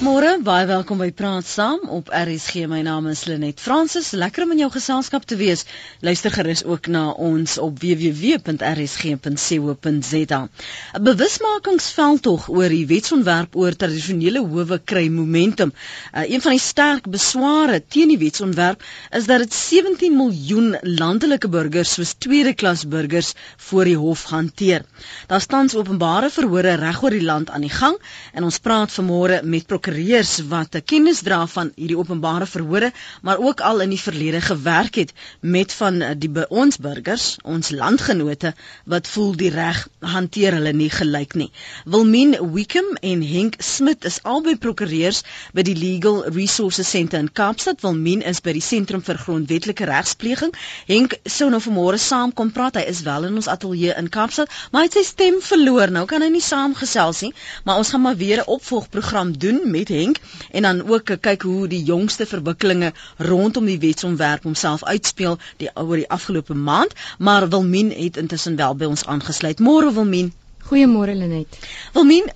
Môre, baie welkom by Praat Saam op RSG. My naam is Lenet Fransis. Lekker om in jou geselskap te wees. Luister gerus ook na ons op www.rsg.co.za. 'n Bewusmakingsveldtog oor die wetsontwerp oor tradisionele howe kry momentum. Uh, een van die sterk besware teen die wetsontwerp is dat dit 17 miljoen landelike burgers soos tweede klas burgers voor die hof hanteer. Daar staan openbare verhore reg oor die land aan die gang en ons praat vanmôre met prokureurs wat 'n kennis dra van hierdie openbare verhore, maar ook al in die verlede gewerk het met van eh, die ons burgers, ons landgenote wat voel die reg hanteer hulle nie gelyk nie. Wilmien Wickham en Henk Smit is albei prokureurs by die Legal Resources Centre in Kaapstad. Wilmien is by die Sentrum vir Grondwetlike Regspleging. Henk sou nou vanmôre saam kom praat. Hy is wel in ons ateljee in Kaapstad, maar hy het sy stem verloor. Nou kan hy nie saamgesels nie, maar ons gaan maar weer 'n opvolgprogram doen met met Henk en dan ook kyk hoe die jongste verwikkelinge rondom die wetsontwerp homself uitspeel die oor die afgelope maand, maar Wilmien het intussen wel by ons aangesluit. Môre Wilmien. Goeiemôre Lenet. Wilmien,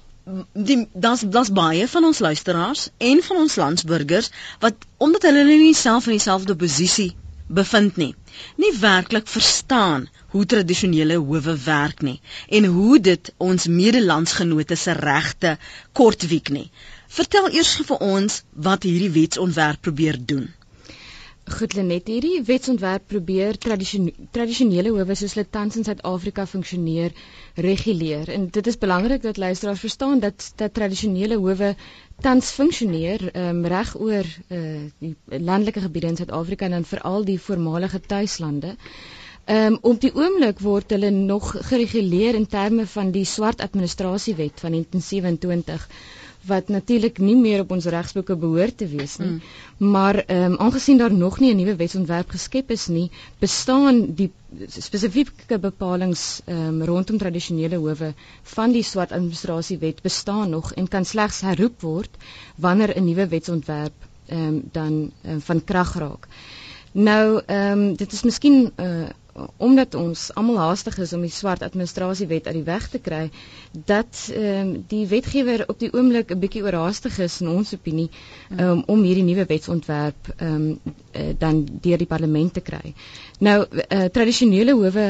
die daar's daar's baie van ons luisteraars en van ons landsburgers wat omdat hulle nie self in dieselfde posisie bevind nie, nie werklik verstaan hoe tradisionele howe werk nie en hoe dit ons medelandsgenote se regte kortwiek nie. Vertel eers vir ons wat hierdie wetsontwerp probeer doen. Goed Lenet, hierdie wetsontwerp probeer tradisionele howe soos hulle tans in Suid-Afrika funksioneer reguleer. En dit is belangrik dat luisteraars verstaan dat dat tradisionele howe tans funksioneer um, reg oor uh, die landelike gebiede in Suid-Afrika en dan veral die voormalige tuislande. Ehm um, op die oomblik word hulle nog gereguleer in terme van die swart administrasiewet van 1927 wat natuurlik nie meer op ons regsboeke behoort te wees nie. Mm. Maar ehm um, aangesien daar nog nie 'n nuwe wetsontwerp geskep is nie, bestaan die spesifieke bepalinge ehm um, rondom tradisionele howe van die swart administrasiewet bestaan nog en kan slegs herroep word wanneer 'n nuwe wetsontwerp ehm um, dan um, van krag raak. Nou ehm um, dit is miskien 'n uh, eh, omdat ons almal haastig is om die swart administrasiewet uit die weg te kry dat ehm um, die wetgewer op die oomblik 'n bietjie oorhaastig is in ons opinie um, om hierdie nuwe wetsontwerp ehm um, uh, dan deur die parlement te kry. Nou uh, tradisionele howe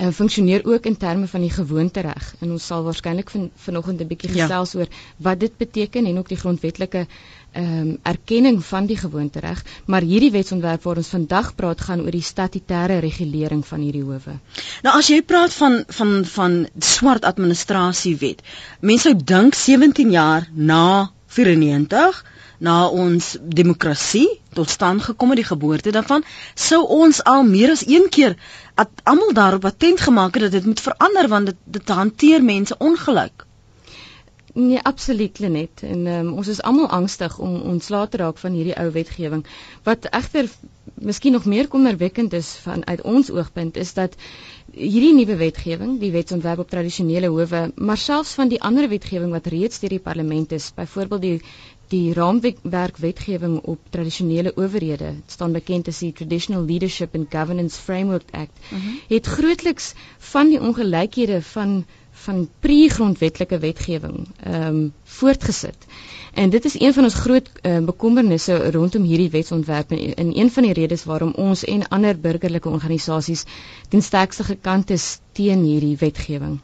uh, funksioneer ook in terme van die gewoontereg en ons sal waarskynlik van vanoggend 'n bietjie ja. gesels ja. oor wat dit beteken en ook die grondwetlike ehm um, erkenning van die gewoontereg, maar hierdie wetsontwerp waar ons vandag praat gaan oor die statutêre regulering van hierdie howe. Nou as jy praat van van van swart administrasiewet, mense sou dink 17 jaar na 94 na ons demokrasie tot stand gekom het die geboorte daarvan sou ons al meer as een keer almal daarop attent gemaak het dat dit moet verander want dit dit hanteer mense ongelyk. Nee, absoluut Lenet. En um, ons is almal angstig om ontslae te raak van hierdie ou wetgewing. Wat egter miskien nog meer kommerwekkend is van uit ons oogpunt is dat hierdie nuwe wetgewing, die wetsontwerp op tradisionele howe, maar selfs van die ander wetgewing wat reeds deur die parlement is, byvoorbeeld die die raamwerk wetgewing op tradisionele owerhede, dit staan bekend as die Traditional Leadership and Governance Framework Act, uh mhm. -huh. het grootliks van die ongelykhede van van pre-grondwetlike wetgewing ehm um, voortgesit. En dit is een van ons groot uh, bekommernisse rondom hierdie wetsontwerp en, en een van die redes waarom ons en ander burgerlike organisasies ten sterkste gekant is teen hierdie wetgewing.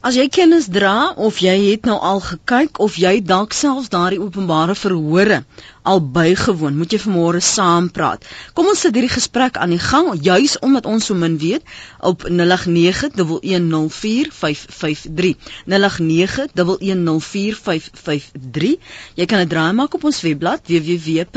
As jy kennis dra of jy het nou al gekyk of jy dalk selfs daardie openbare verhore al bygewoon, moet jy vanmôre saam praat. Kom ons sit hierdie gesprek aan die gang juis omdat ons so min weet op 0891104553. 0891104553. Jy kan dit draai maak op ons webblad www.rsg.co.za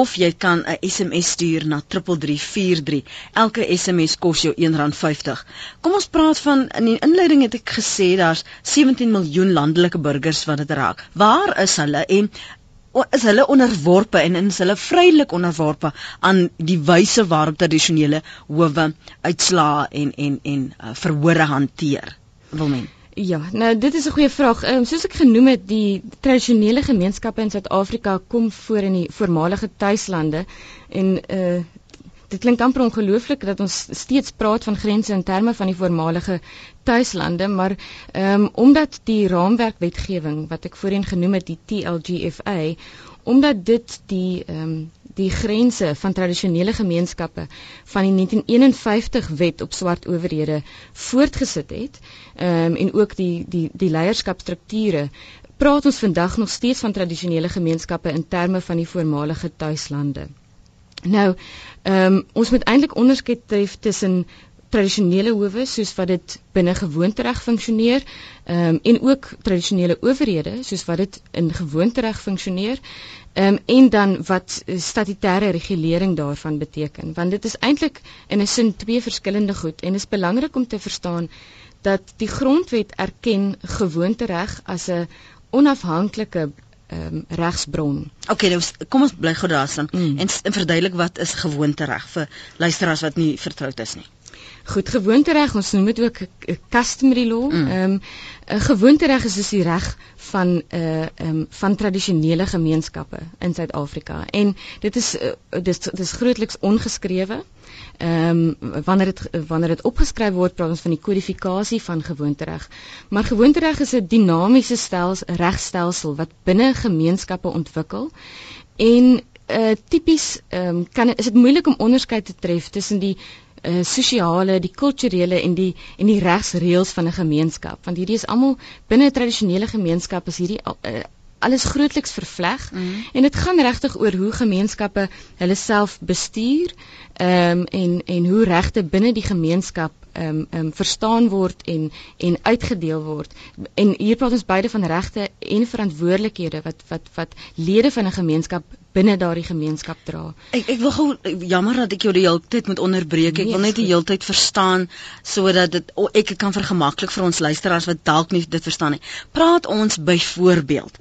of jy kan 'n SMS stuur na 3343. Elke SMS kos jou R1.50. Kom ons praat van in die inleiding het ek gesê daar's 17 miljoen landelike burgers wat dit raak waar is hulle? En is hulle onderworpe en is hulle vrylik onderworpe aan die wyse waarop tradisionele howe uitslaa en en en uh, verhore hanteer? Wil men Ja, nou dit is 'n goeie vraag. Ehm um, soos ek genoem het, die tradisionele gemeenskappe in Suid-Afrika kom voor in die voormalige tuislande en uh dit klink amper ongelooflik dat ons steeds praat van grense in terme van die voormalige tuislande, maar ehm um, omdat die raamwerkwetgewing wat ek voorheen genoem het, die TLGFA, omdat dit die ehm um, die grense van tradisionele gemeenskappe van die 1951 wet op swart owerhede voortgesit het, ehm um, en ook die die die leierskapstrukture praat ons vandag nog steeds van tradisionele gemeenskappe in terme van die voormalige tuislande. Nou, ehm um, ons moet eintlik onderskeid tref tussen tradisionele howe soos wat dit binne gewoontereg funksioneer um, en ook tradisionele owerhede soos wat dit in gewoontereg funksioneer um, en dan wat statutêre regulering daarvan beteken want dit is eintlik in 'n sin twee verskillende goed en is belangrik om te verstaan dat die grondwet erken gewoontereg as 'n onafhanklike um, regsbron. OK, nou kom ons bly gou daar staan mm. en, en verduidelik wat is gewoontereg vir luisteraars wat nie vertroud is nie. Goed, gewoontereg, ons noem dit ook customary law. Mm. Ehm mm. um, gewoontereg is dus die reg van 'n uh, ehm um, van tradisionele gemeenskappe in Suid-Afrika. En dit is uh, dis dis grootliks ongeskrewe. Ehm um, wanneer dit wanneer dit opgeskryf word, praat ons van die kodifikasie van gewoontereg. Maar gewoontereg is 'n dinamiese stelsel, regstelsel wat binne gemeenskappe ontwikkel en uh tipies ehm um, kan is dit moeilik om onderskeid te tref tussen die uh, sosiale, die kulturele en die en die regsreëls van 'n gemeenskap want hierdie is almal binne 'n tradisionele gemeenskap is hierdie uh, alles grootliks vervleg mm -hmm. en dit gaan regtig oor hoe gemeenskappe hulle self bestuur ehm um, en en hoe regte binne die gemeenskap ehm um, ehm um, verstaan word en en uitgedeel word. En hier praat ons beide van regte en verantwoordelikhede wat wat wat lede van 'n gemeenskap binne daardie gemeenskap dra. Ek ek wil gou jammer dat ek jou die hele tyd moet onderbreek. Ek nee, wil net die hele tyd verstaan sodat dit oh, ek kan vergemaklik vir ons luisteraars wat dalk nie dit verstaan nie. Praat ons byvoorbeeld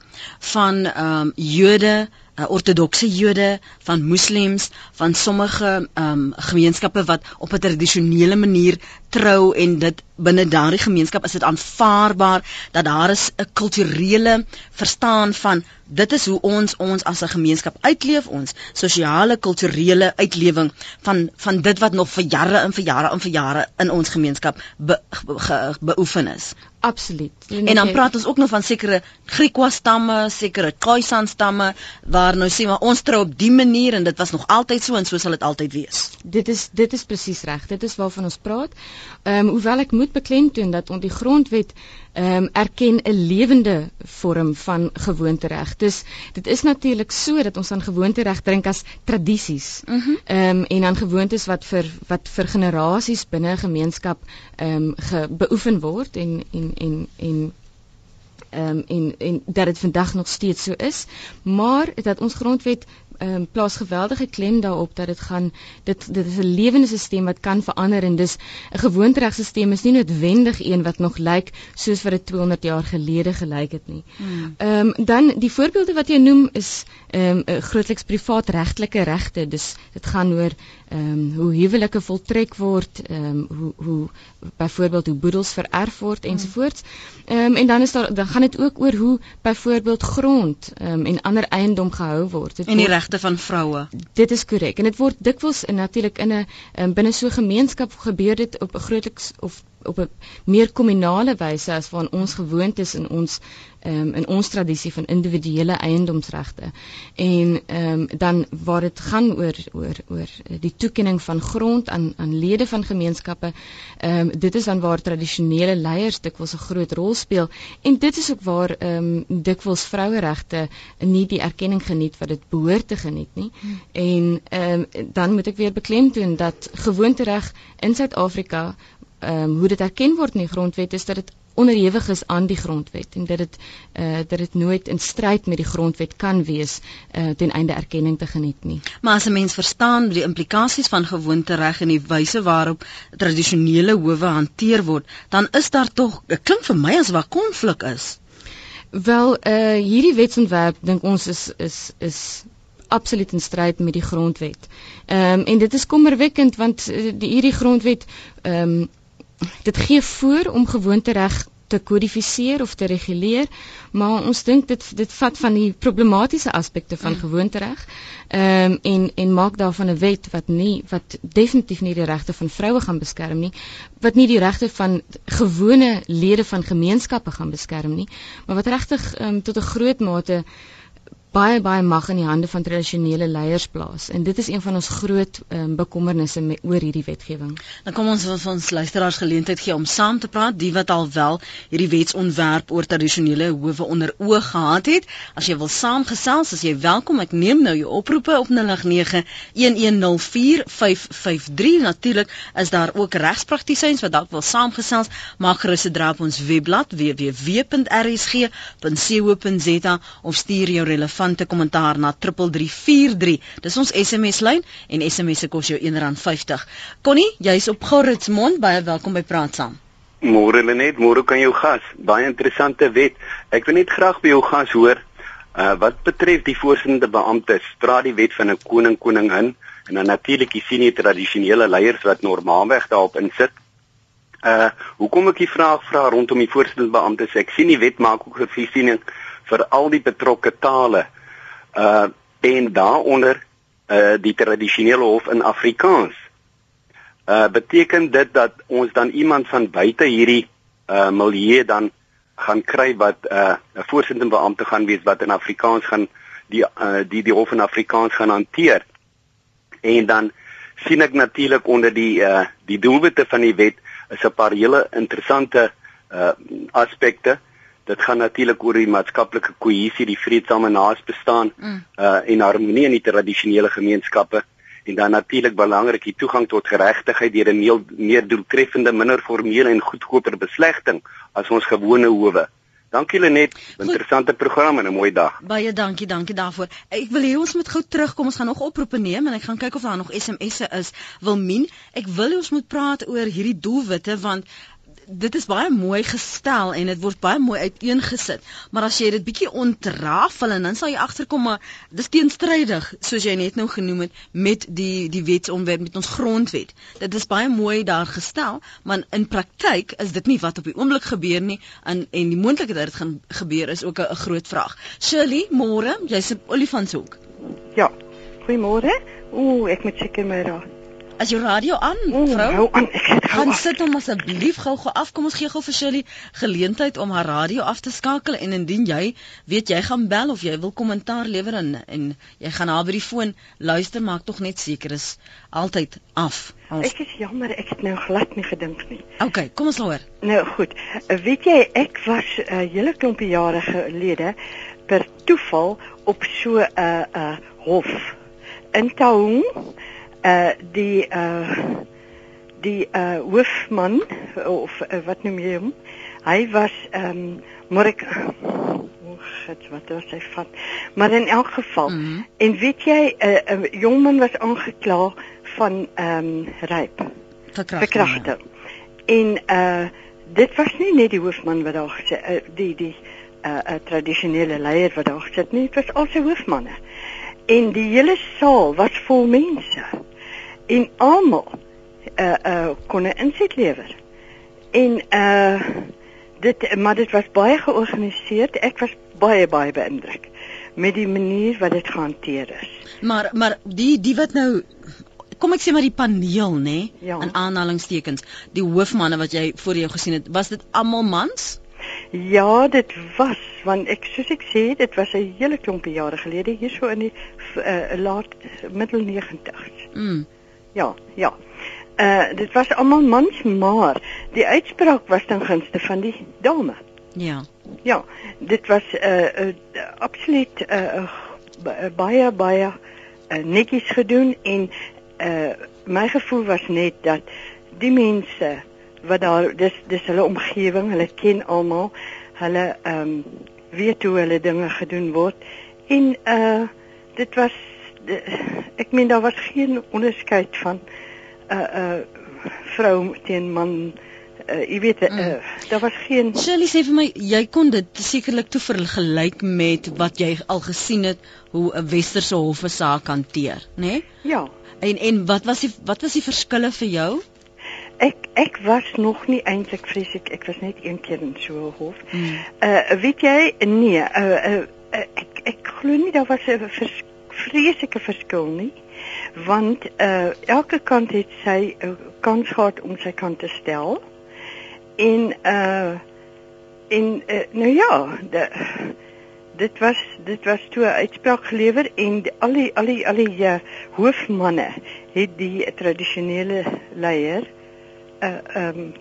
van ehm um, Jode uh, ortodokse Jode, van moslems, van sommige um, gemeenskappe wat op 'n tradisionele manier trou en dit binne daardie gemeenskap is dit aanvaarbaar dat daar is 'n kulturele verstaan van dit is hoe ons ons as 'n gemeenskap uitleef ons sosiale kulturele uitlewing van van dit wat nog vir jare en vir jare en vir jare in ons gemeenskap be, ge, beoefen is. Absoluut. En dan praat ons ook nog van sekere Griekwa stamme, sekere Khoisan stamme waar nou sê maar ons trou op die manier en dit was nog altyd so en so sal dit altyd wees. Dit is dit is presies reg. Dit is waarvan ons praat. Ehm um, hoewel ek moet beklemtoon dat ons die grondwet ehm um, erken 'n lewende vorm van gewoontereg. Dus dit is natuurlik so dat ons aan gewoontereg dink as tradisies. Mhm. Ehm mm um, en dan gewoontes wat vir wat vir generasies binne 'n gemeenskap ehm um, beoefen word en en en en ehm um, en en dat dit vandag nog steeds so is, maar dat ons grondwet ehm um, plaas geweldige klem daarop dat dit gaan dit dit is 'n lewende stelsel wat kan verander en dis 'n gewoonteregstelsel is nie noodwendig een wat nog lyk soos wat dit 200 jaar gelede gelyk het nie. Hmm. Ehm um, dan die voorbeelde wat jy noem is ehm um, grootliks privaat regtelike regte. Dis dit gaan oor ehm um, hoe huwelike voltrek word, ehm um, hoe hoe byvoorbeeld hoe boedels vererf word ensovoorts. Ehm um, en dan is daar dan gaan dit ook oor hoe byvoorbeeld grond ehm um, en ander eiendom gehou word. Dit en die regte van vroue. Dit is korrek en dit word dikwels in natuurlik in 'n um, binne so 'n gemeenskap gebeur dit op 'n grootliks of op 'n meer kommunale wyse as wat ons gewoond is in ons um, in ons tradisie van individuele eiendomsregte. En ehm um, dan waar dit gaan oor oor oor die toekenning van grond aan aan lede van gemeenskappe. Ehm um, dit is dan waar tradisionele leiers dikwels 'n groot rol speel en dit is ook waar ehm um, dikwels vroueregte nie die erkenning geniet wat dit behoort te geniet nie. Hmm. En ehm um, dan moet ek weer beklemtoon dat gewoontereg in Suid-Afrika ehm um, hoe dit erken word in die grondwet is dat dit onderhewig is aan die grondwet en dat dit eh uh, dat dit nooit in stryd met die grondwet kan wees eh uh, ten einde erkenning te geniet nie. Maar as 'n mens verstaan die implikasies van gewoontereg en die wyse waarop tradisionele howe hanteer word, dan is daar tog, dit klink vir my as wat konflik is. Wel eh uh, hierdie wetsontwerp dink ons is is is absoluut in stryd met die grondwet. Ehm um, en dit is kommerwekkend want uh, die hierdie grondwet ehm um, dit gee voor om gewoontereg te kodifiseer of te reguleer, maar ons dink dit dit vat van die problematiese aspekte van mm. gewoontereg ehm um, en en maak daarvan 'n wet wat nie wat definitief nie die regte van vroue gaan beskerm nie, wat nie die regte van gewone lede van gemeenskappe gaan beskerm nie, maar wat regtig ehm um, tot 'n groot mate baie baie mag in die hande van tradisionele leiers plaas en dit is een van ons groot um, bekommernisse met oor hierdie wetgewing. Dan kom ons van ons luisteraars geleentheid gee om saam te praat, die wat al wel hierdie wetsontwerp oor tradisionele howe onder oog gehad het. As jy wil saamgesels, as jy welkom, ek neem nou jou oproepe op 0891104553. Natuurlik is daar ook regspraktisyns wat dalk wil saamgesels, maak gerus 'n draai op ons webblad www.rsg.co.za of stuur jou relevante relevante kommentaar na 3343. Dis ons SMS lyn en SMS se kos jou R1.50. Connie, jy's op Gerritsmond, baie welkom by Praat Saam. Môre Lenet, môre kan jou gas. Baie interessante wet. Ek wil net graag by jou gas hoor uh wat betref die voorsittende beamptes, praat die wet van 'n koning koningin en dan natuurlik die sien die tradisionele leiers wat normaalweg daarop insit. Uh hoekom ek die vraag vra rondom die voorsittende beamptes? Ek sien die wet maak ook 'n voorsiening vir al die betrokke tale uh en daaronder uh die tradisionele hof in Afrikaans. Uh beteken dit dat ons dan iemand van buite hierdie uh milieu dan gaan kry wat uh 'n voorsittende beampte gaan wees wat in Afrikaans gaan die uh die die hof in Afrikaans gaan hanteer. En dan sien ek natuurlik onder die uh die doelwitte van die wet is 'n paar hele interessante uh aspekte. Uh dit gaan natuurlik oor die maatskaplike kohesie, die vreedsame naasbestaan mm. uh en harmonie in die tradisionele gemeenskappe en dan natuurlik belangrik die toegang tot geregtigheid deur 'n meer, meer doeltreffende, minder formele en goedkoper beslegting as ons gewone howe. Dankie Lenet, interessante program en 'n mooi dag. Baie dankie, dankie daarvoor. Ek wil hê ons moet gou terugkom. Ons gaan nog oproepe neem en ek gaan kyk of daar nog SMS'e is. Wilmien, ek wil ons moet praat oor hierdie doelwitte want dit is baie mooi gestel en dit word baie mooi uiteengesit. Maar as jy dit bietjie ontrafel en dan sal jy agterkom maar dis teenstrydig soos jy net nou genoem het met die die wetsontwerp met ons grondwet. Dit is baie mooi daar gestel, maar in praktyk is dit nie wat op die oomblik gebeur nie en en die moontlikheid dat dit gaan gebeur is ook 'n groot vraag. Shirley, môre, jy's op Olifantshoek. Ja. Goeiemôre. Ooh, ek moet seker my raad. As jou radio aan, vrou? Hou aan. Ek het gaan sit hom asseblief gou-gou af. Kom ons gee gou vir Shirley geleentheid om haar radio af te skakel en indien jy weet jy gaan bel of jy wil kommentaar lewer en en jy gaan haar by die foon luister, maak tog net seker is altyd af. Ons... Ek is jammer, ek het nou glad nie gedink nie. OK, kom ons hoor. Nou goed. Weet jy, ek was 'n uh, hele klompie jare gelede per toeval op so 'n uh, 'n uh, hof in Taung uh die uh die uh hoofman of uh, wat noem jy hom? Hy was ehm um, Morik het wat was hy van. Maar in elk geval mm -hmm. en weet jy 'n uh, uh, jongman was aangekla van ehm um, ryp verkrachting. En uh dit was nie net die hoofman wat daar gesê uh, die die uh, uh tradisionele leier wat daar gesit nie, dit was al sy hoofmanne. En die hele saal was vol mense en almal uh uh kon 'n inset lewer. En uh dit maar dit was baie georganiseer. Ek was baie baie beïndruk met die manier wat dit gehanteer is. Maar maar die die wat nou kom ek sê maar die paneel nê nee, ja. in aanhalingstekens, die hoofmanne wat jy voor jou gesien het, was dit almal mans? Ja, dit was want ek soos ek sê, dit was 'n hele klompie jare gelede hier so in die uh, laat middel 90s. Mm. Ja, ja. Uh dit was almal mans, maar die uitspraak was ten gunste van die dame. Ja. Ja, dit was uh, uh absoluut uh, uh baie baie uh, netjies gedoen en uh my gevoel was net dat die mense wat daar dis dis hulle omgewing, hulle ken almal, hulle ehm um, weet hoe hulle dinge gedoen word en uh dit was ek meen daar was geen onderskeid van 'n uh, 'n uh, vrou teen man uh, jy weet uh, mm. daar was geen Shirley sê vir my jy kon dit sekerlik toe vergelyk met wat jy al gesien het hoe 'n westerse hof 'n saak hanteer nê nee? ja en en wat was die wat was die verskille vir jou ek ek was nog nie eintlik vreeslik ek was net een keer in so 'n hof. Mm. Uh weet jy nee, uh, uh, uh ek ek glo nie daar was 'n vers, vreeslike verskil nie want uh elke kant het sy 'n uh, kans gehad om sy kant te stel. En uh en uh, nou ja, de, dit was dit was toe uitspraak gelewer en al die al die al die uh, hoofmanne het die tradisionele leier uh ehm um,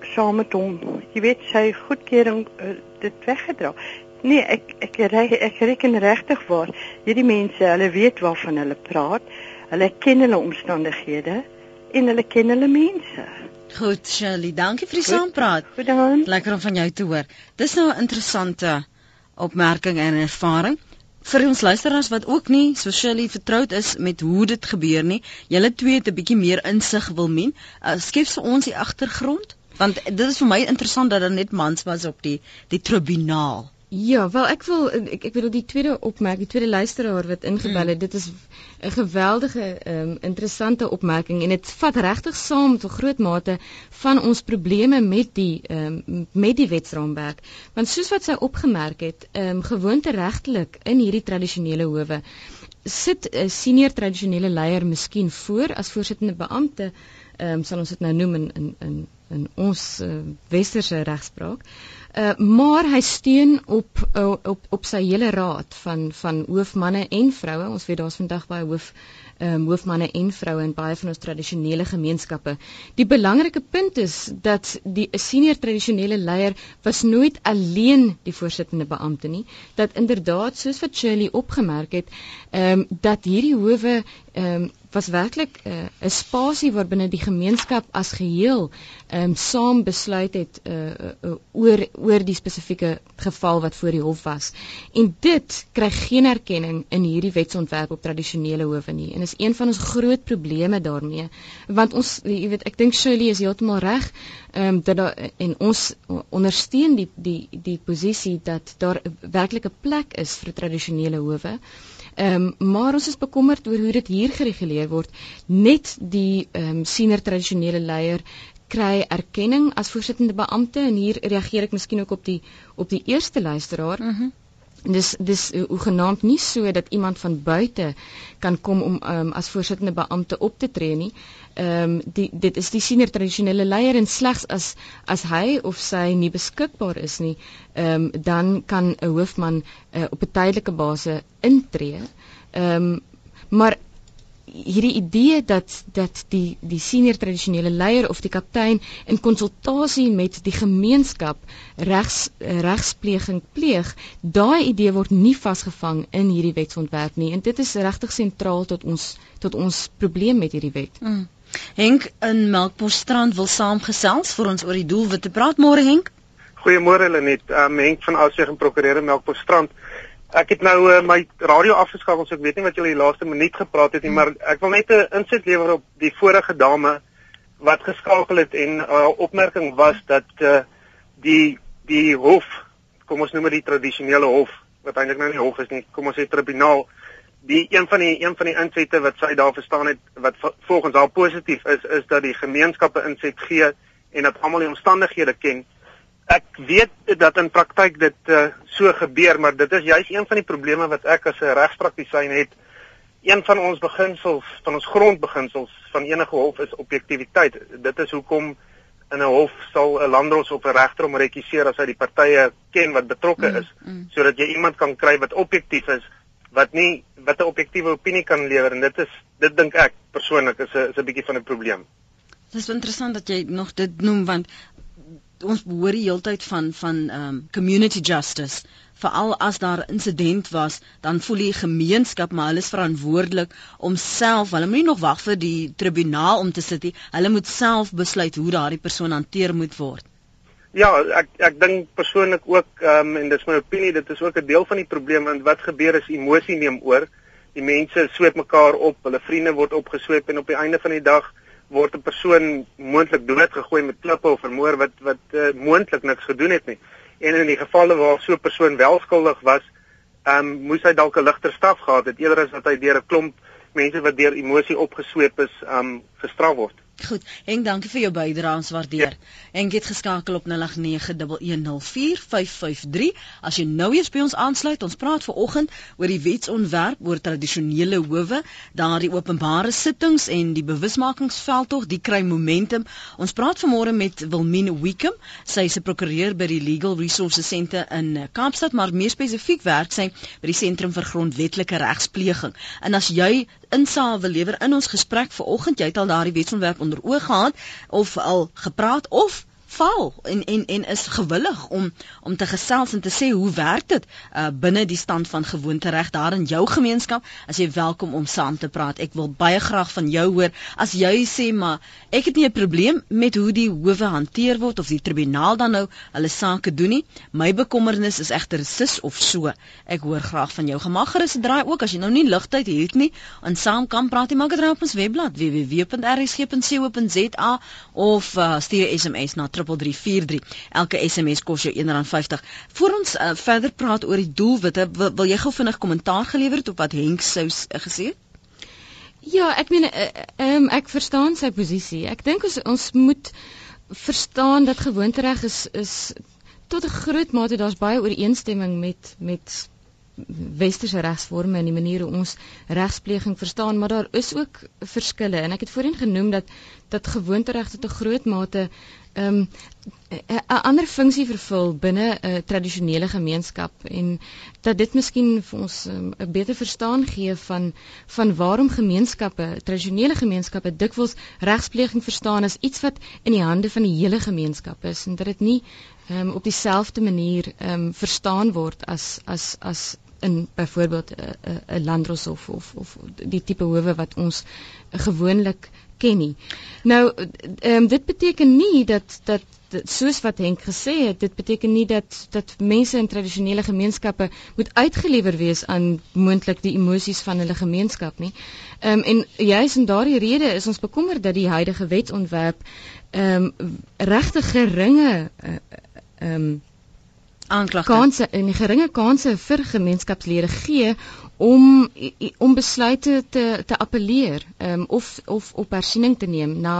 saam met hom jy weet sy goedkeuring uh, dit weggedra nee ek ek ek, ek reken regtig waar hierdie mense hulle weet waarvan hulle praat hulle ken hulle omstandighede en hulle ken hulle mense Goed, Shirley, dankie vir die saampraat. Goed dan. Lekker om van jou te hoor. Dis nou 'n interessante opmerking en ervaring vir ons luisteraars wat ook nie so Shirley vertroud is met hoe dit gebeur nie. Julle twee het 'n bietjie meer insig wil men. Uh, skep vir ons die agtergrond want dit is vir my interessant dat daar net mans was op die die tribunaal. Ja, wel ek wil ek ek bedoel die tweede opmerking, die tweede luisteraar wat ingebel het, mm. dit is 'n geweldige um, interessante opmerking en dit vat regtig saam tot groot mate van ons probleme met die um, met die wetsraamwerk. Want soos wat sy opgemerk het, um, gewoonte regtelik in hierdie tradisionele howe sit 'n senior tradisionele leier miskien voor as voorsittende beampte, ehm um, sal ons dit nou noem in in in, in ons uh, westerse regspraak. Uh, maar hy steun op uh, op op sy hele raad van van hoofmanne en vroue. Ons weet daar's vandag baie hoof um, hoofmanne en vroue in baie van ons tradisionele gemeenskappe. Die belangrike punt is dat die senior tradisionele leier was nooit alleen die voorsittende beampte nie. Dat inderdaad soos wat Shirley opgemerk het, ehm um, dat hierdie howe ehm um, was werklik 'n uh, spasie waarbinne die gemeenskap as geheel ehm um, saam besluit het uh, uh, oor oor die spesifieke geval wat voor die hof was. En dit kry geen erkenning in hierdie wetsontwerp op tradisionele howe nie. En is een van ons groot probleme daarmee. Want ons jy weet ek dink Shirley is heeltemal reg ehm um, dat daar en ons ondersteun die die die posisie dat daar werklik 'n plek is vir tradisionele howe. Ehm um, maar ons is bekommerd oor hoe dit hier gereguleer word. Net die ehm um, senior tradisionele leier kry erkenning as voorsittende beampte en hier reageer ek miskien ook op die op die eerste luisteraar. Mhm. Mm dis dis hoe genaamd nie so dat iemand van buite kan kom om um, as voorsittende beampte op te tree nie. Ehm um, die dit is die senior tradisionele leier en slegs as as hy of sy nie beskikbaar is nie, ehm um, dan kan 'n hoofman uh, op 'n tydelike basis intree. Ehm um, maar hierdie idee dat dat die die senior tradisionele leier of die kaptein in konsultasie met die gemeenskap regs regspleging pleeg, daai idee word nie vasgevang in hierdie wetsontwerp nie en dit is regtig sentraal tot ons tot ons probleem met hierdie wet. Mm. Henk in Melkbosstrand wil saamgesels vir ons oor die doelwitte. Praat môre Henk. Goeiemôre Lenet. Um, Henk van Ausweg en prokureur Melkbosstrand. Ek het nou uh, my radio afgeskakel, so ek weet nie wat julle die laaste minuut gepraat het nie, hmm. maar ek wil net 'n insig lewer op die vorige dame wat geskakel het en haar uh, opmerking was dat uh, die die hof, kom ons noem dit die tradisionele hof, wat eintlik nou nie hof is nie, kom ons sê tribunaal, die een van die een van die insette wat sy daar verstaan het wat volgens haar positief is, is dat die gemeenskappe inset gee en dat almal die omstandighede ken ek weet dat in praktyk dit uh, so gebeur, maar dit is juis een van die probleme wat ek as 'n regspraktisyn het. Een van ons beginsels, van ons grondbeginsels van enige hof is objektiviteit. Dit is hoekom in 'n hof sal 'n landdros of 'n regter om rekiseer as hy die partye ken wat betrokke mm, is, mm, mm. sodat jy iemand kan kry wat objektief is, wat nie wat 'n objektiewe opinie kan lewer en dit is dit dink ek persoonlik is 'n is 'n bietjie van 'n probleem. Dit is interessant dat jy nog dit noem want ons behoor die heeltyd van van um community justice. Veral as daar 'n insident was dan voel die gemeenskap maar hulle is verantwoordelik om self hulle moet nie nog wag vir die tribunaal om te sit nie. Hulle moet self besluit hoe daardie persoon hanteer moet word. Ja ek ek dink persoonlik ook um en dis my opinie dit is ook 'n deel van die probleem want wat gebeur is emosie neem oor. Die mense sweep mekaar op hulle vriende word opgesweep en op die einde van die dag word 'n persoon moontlik doodgegooi met klippe of vermoor wat wat uh, moontlik niks gedoen het nie. En in die gevalle waar so 'n persoon wel skuldig was, ehm um, moes hy dalk 'n ligter straf gehad het eerder as dat hy deur 'n klomp mense wat deur emosie opgesweep is, ehm um, gestraf word. Goed, Henk, dankie vir jou bydrae, ons waardeer. Ja. Henk het geskakel op 0891104553. As jy nou eers by ons aansluit, ons praat veraloggend oor die wetsontwerp oor tradisionele howe, daardie openbare sittings en die bewusmakingsveldtog, die kry momentum. Ons praat vanmôre met Wilmine Wickham. Sy is 'n prokureur by die Legal Resources Centre in Kaapstad, maar meer spesifiek werk sy by die Sentrum vir Grondwetlike Regspleging. En as jy insaag wil lewer in ons gesprek vanoggend, jy het al daardie wetsontwerp onder oog gehad of al gepraat of val en en en is gewillig om om te gesels en te sê hoe werk dit uh, binne die stand van gewoontereg daar in jou gemeenskap? As jy welkom om saam te praat. Ek wil baie graag van jou hoor. As jy sê maar ek het nie 'n probleem met hoe die howe hanteer word of die tribunaal dan nou hulle sake doen nie. My bekommernis is egter sis of so. Ek hoor graag van jou. Gemaak gerus draai ook. As jy nou nie ligtyd het nie en saam kan praat jy maak dit op ons webblad www.rsg.co.za of uh, stuur SMS na 3343. Elke SMS kos jou R1.50. Voor ons uh, verder praat oor die doelwitte, wil, wil jy gou vinnig kommentaar gelewer het op wat Henk sou uh, gesê het? Ja, ek meen uh, um, ek verstaan sy posisie. Ek dink ons ons moet verstaan dat gewoontereg is is tot 'n groot mate daar's baie ooreenstemming met met westerse regsvorme en die manier hoe ons regspleging verstaan, maar daar is ook verskille en ek het voorheen genoem dat dat gewoontereg tot 'n groot mate ehm, 'n um, ander funksie vervul binne 'n tradisionele gemeenskap en dat dit miskien vir ons ehm, 'n um, beter verstaan gee van van waarom gemeenskappe, tradisionele gemeenskappe dikwels regspleging verstaan as iets wat in die hande van die hele gemeenskap is en dat dit nie um, op dieselfde manier um, verstaan word as as as in byvoorbeeld 'n uh, 'n uh, landros of, of of die tipe howe wat ons uh, gewoonlik ken nie. Nou ehm um, dit beteken nie dat dat soos wat Henk gesê het, dit beteken nie dat dat mense in tradisionele gemeenskappe moet uitgelewer wees aan moontlik die emosies van hulle gemeenskap nie. Ehm um, en juis in daardie rede is ons bekommerd dat die huidige wetsontwerp ehm um, regtig geringe uh, ehm um, aanklagte kanse en geringe kanse vir gemeenskapslede gee om om besluite te te appeleer um, of of op hersiening te neem na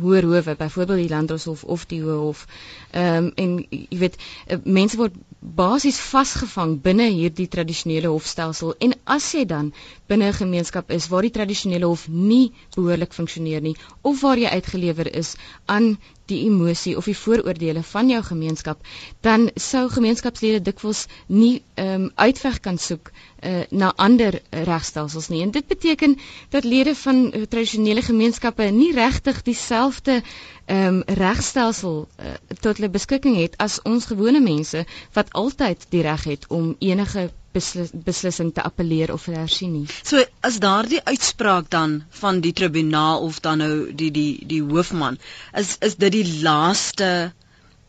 hoër howe byvoorbeeld die landdroshof of die hof ehm um, en jy weet uh, mense word basies vasgevang binne hierdie tradisionele hofstelsel. En as jy dan binne 'n gemeenskap is waar die tradisionele hof nie behoorlik funksioneer nie of waar jy uitgelewer is aan die emosie of die vooroordeele van jou gemeenskap dan sou gemeenskapslede dikwels nie ehm um, uitweg kan soek uh, na ander regstelsels nie. En dit beteken dat lede van uh, tradisionele gemeenskappe nie regtig dieselfde ehm um, regstelsel uh, tot hulle beskikking het as ons gewone mense wat altyd die reg het om enige beslis, beslissing te appeleer of hersien nie. So as daardie uitspraak dan van die tribunaal of dan nou die die die hoofman is is dit die laaste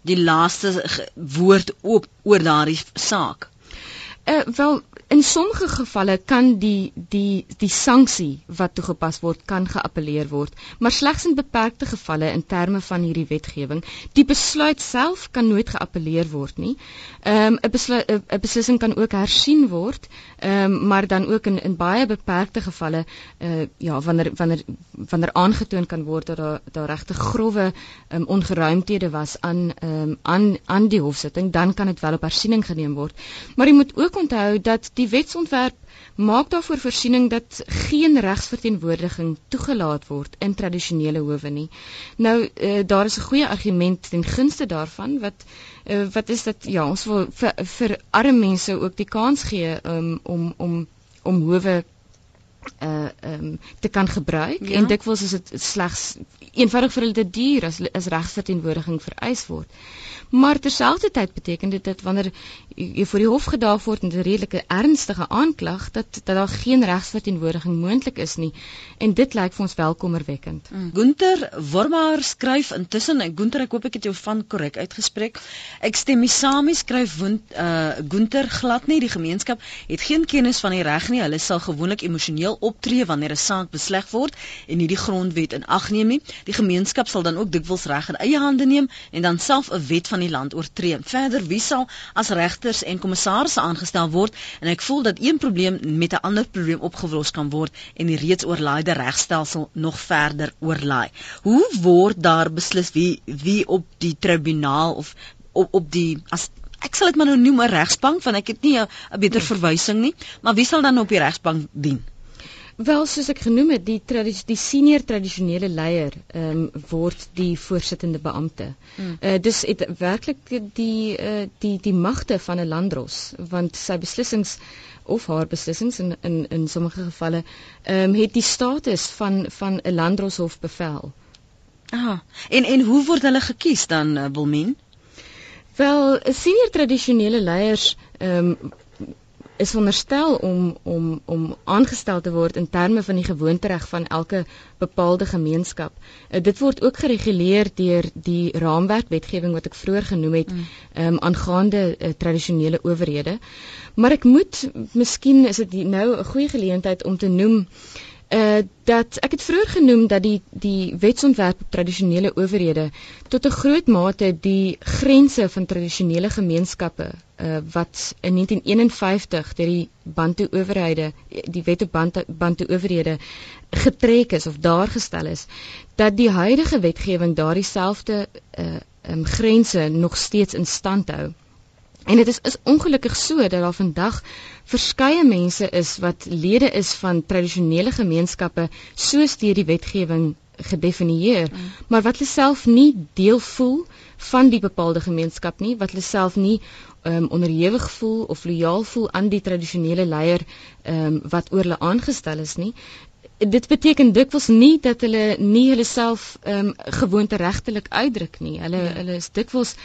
die laaste woord op oor daardie saak. Uh, wel in sommige gevalle kan die die die sanksie wat toegepas word kan geappeleer word, maar slegs in beperkte gevalle in terme van hierdie wetgewing. Die besluit self kan nooit geappeleer word nie. Ehm um, 'n besluit 'n beslissing kan ook hersien word, ehm um, maar dan ook in in baie beperkte gevalle uh ja, wanneer wanneer wanneer aangetoon kan word dat daar daar regte grouwe um, ongeruimthede was aan ehm um, aan aan die hofsitting, dan kan dit wel op hersiening geneem word. Maar jy moet ook onthou dat die wetsontwerp maak daarvoor voorsiening dat geen regsverteenwoordiging toegelaat word in tradisionele howe nie. Nou uh, daar is 'n goeie argument ten gunste daarvan wat uh, wat is dat ja, ons wil vir, vir arme mense ook die kans gee um, om om om howe uh um te kan gebruik ja. en dikwels is dit slegs eenvoudig vir hulle te duur as as regsverteenwoordiging vereis word. Maar terselfdertyd beteken dit dat wanneer jy voor die hof gedaag word met 'n redelike ernstige aanklag dat dat daar geen regsverteenwoordiging moontlik is nie en dit lyk vir ons welkommerwekkend. Mm. Gunter Wormaar skryf intussen en Gunter ek hoop ek het jou van korrek uitgespreek. Ek stem nie saam skryf Wund, uh, Gunter glad nie die gemeenskap het geen kennis van die reg nie. Hulle sal gewoonlik emosioneel optree wanneer 'n saak besleg word en nie die grondwet in ag neem nie. Die gemeenskap sal dan ook dikwels reg in eie hande neem en dan self 'n wet van die land oortree. Verder wie sal as regte regters en kommissarisse aangestel word en ek voel dat een probleem met 'n ander probleem opgelos kan word en die reeds oorlaaide regstelsel nog verder oorlaai. Hoe word daar beslis wie wie op die tribunaal of op op die as ek sal dit maar nou noem 'n regsbank want ek het nie 'n beter verwysing nie, maar wie sal dan op die regsbank dien? Wel soos ek genoem het, die die senior tradisionele leier ehm um, word die voorsittende beampte. Hmm. Uh dis het werklik die uh die die magte van 'n landdros want sy beslissings of haar beslissings in in in sommige gevalle ehm um, het die status van van 'n landdroshof bevel. Ah, en en hoe word hulle gekies dan uh, Wilmien? Wel, senior tradisionele leiers ehm um, is veronderstel om om om aangestel te word in terme van die gewoontereg van elke bepaalde gemeenskap. Uh, dit word ook gereguleer deur die raamwerkwetgewing wat ek vroeër genoem het, mm. ehm um, aangaande uh, tradisionele owerhede. Maar ek moet miskien is dit nou 'n goeie geleentheid om te noem uh dat ek het vroeër genoem dat die die wetsontwerp op tradisionele owerhede tot 'n groot mate die grense van tradisionele gemeenskappe uh wat in 1951 deur die Bantu owerhede die wet op Bantu, Bantu owerhede getrek is of daar gestel is dat die huidige wetgewing daardie selfde uh um, grense nog steeds in stand hou. En dit is is ongelukkig so dat daar vandag verskeie mense is wat lede is van tradisionele gemeenskappe soos deur die wetgewing gedefinieer, mm. maar wat hulle self nie deel voel van die bepaalde gemeenskap nie, wat hulle self nie um, onderhewig voel of lojaal voel aan die tradisionele leier um, wat oor hulle aangestel is nie dit beteken dikwels nie dat hulle nie hulle self ehm um, gewoonte regtelik uitdruk nie. Hulle ja. hulle is dikwels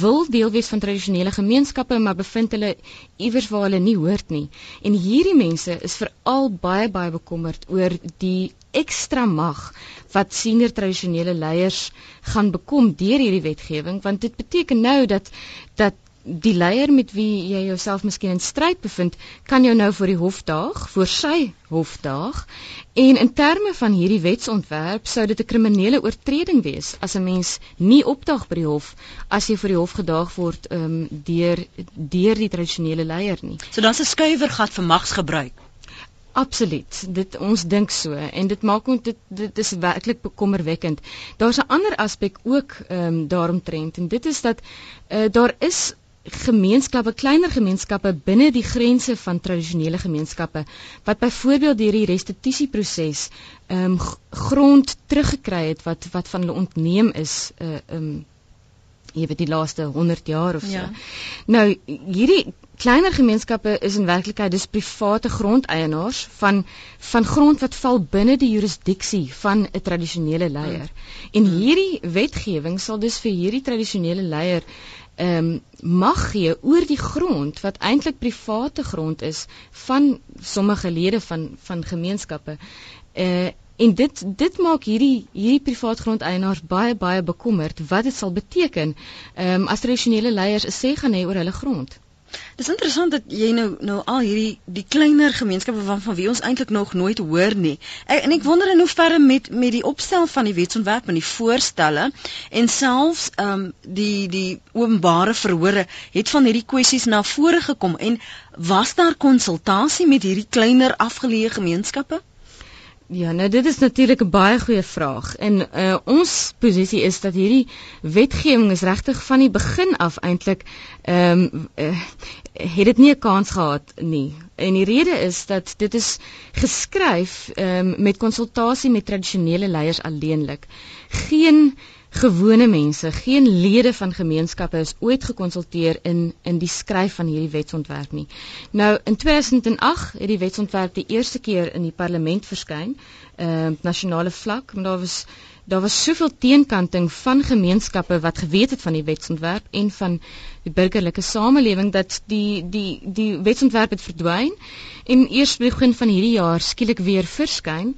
wil deel wees van tradisionele gemeenskappe, maar bevind hulle iewers waar hulle nie hoort nie. En hierdie mense is veral baie baie bekommerd oor die ekstra mag wat senior tradisionele leiers gaan bekom deur hierdie wetgewing, want dit beteken nou dat die leier met wie jy jouself miskien in stryd bevind, kan jou nou voor die hof daag, voor sy hof daag. En in terme van hierdie wetsontwerp sou dit 'n kriminele oortreding wees as 'n mens nie opdaag by die hof as jy voor die hof gedaag word um, deur deur die tradisionele leier nie. So dan's 'n skuiwergat vir magsgebruik. Absoluut. Dit ons dink so en dit maak ons dit dit is werklik bekommerwekkend. Daar's 'n ander aspek ook ehm um, daaromtrent en dit is dat uh, daar is gemeenskappe, kleiner gemeenskappe binne die grense van tradisionele gemeenskappe wat byvoorbeeld deur die restituisieproses ehm um, grond teruggekry het wat wat van hulle ontneem is uh ehm um, jy weet die laaste 100 jaar of so. Ja. Nou hierdie kleiner gemeenskappe is in werklikheid dis private grondeienaars van van grond wat val binne die jurisdiksie van 'n tradisionele leier. Hmm. En hierdie wetgewing sal dus vir hierdie tradisionele leier ehm um, mag gee oor die grond wat eintlik private grond is van sommige lede van van gemeenskappe. Uh en dit dit maak hierdie hierdie privaat grondeienaars baie baie bekommerd wat dit sal beteken ehm um, as tradisionele leiers 'n sê gaan hê oor hulle grond. Dis interessant dat jy nou nou al hierdie die kleiner gemeenskappe van van wie ons eintlik nog nooit hoor nie. Ek, en ek wonder in hoe verre met met die opstel van die wetsontwerp en die voorstelle en selfs ehm um, die die openbare verhore het van hierdie kwessies na vore gekom en was daar konsultasie met hierdie kleiner afgeleë gemeenskappe? Ja, nou dit is natuurlik 'n baie goeie vraag. En uh ons posisie is dat hierdie wetgewing is regtig van die begin af eintlik ehm um, uh, het dit nie 'n kans gehad nie. En die rede is dat dit is geskryf ehm um, met konsultasie met tradisionele leiers alleenlik. Geen gewone mense, geen lede van gemeenskappe is ooit gekonsulteer in in die skryf van hierdie wetsontwerp nie. Nou in 2008 het die wetsontwerp die eerste keer in die parlement verskyn, ehm uh, nasionale vlak, maar daar was daar was soveel teenkanting van gemeenskappe wat geweet het van die wetsontwerp en van die burgerlike samelewing dat die die die wetsontwerp het verdwyn en eers begin van hierdie jaar skielik weer verskyn